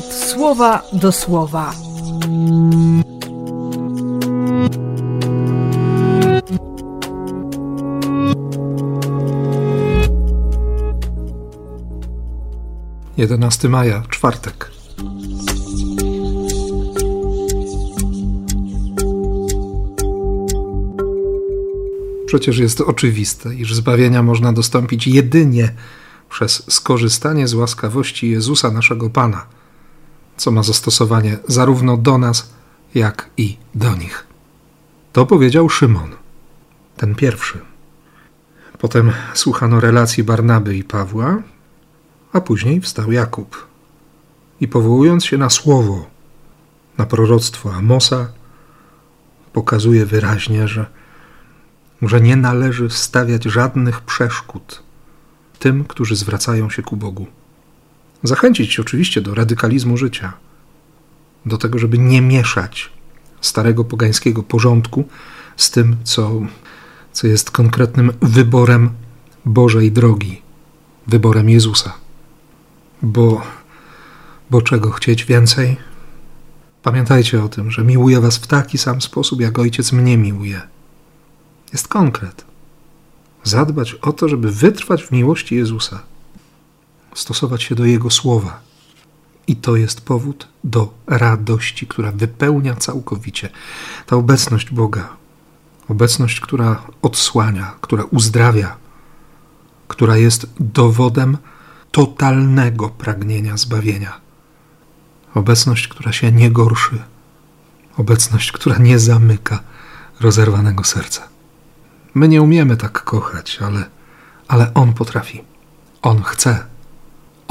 słowa do słowa. Jedenasty maja, czwartek. Przecież jest oczywiste, iż zbawienia można dostąpić jedynie przez skorzystanie z łaskawości Jezusa naszego Pana, co ma zastosowanie zarówno do nas, jak i do nich. To powiedział Szymon, ten pierwszy. Potem słuchano relacji Barnaby i Pawła, a później wstał Jakub. I powołując się na słowo, na proroctwo Amosa, pokazuje wyraźnie, że, że nie należy stawiać żadnych przeszkód tym, którzy zwracają się ku Bogu. Zachęcić oczywiście do radykalizmu życia, do tego, żeby nie mieszać starego pogańskiego porządku z tym, co, co jest konkretnym wyborem Bożej drogi, wyborem Jezusa. Bo, bo czego chcieć więcej? Pamiętajcie o tym, że miłuję Was w taki sam sposób, jak Ojciec mnie miłuje. Jest konkret zadbać o to, żeby wytrwać w miłości Jezusa, stosować się do Jego słowa. I to jest powód do radości, która wypełnia całkowicie ta obecność Boga. Obecność, która odsłania, która uzdrawia, która jest dowodem totalnego pragnienia zbawienia. Obecność, która się nie gorszy, obecność, która nie zamyka rozerwanego serca. My nie umiemy tak kochać, ale, ale On potrafi. On chce.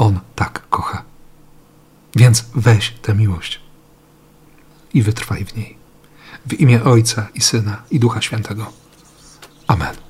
On tak kocha. Więc weź tę miłość i wytrwaj w niej. W imię Ojca i Syna i Ducha Świętego. Amen.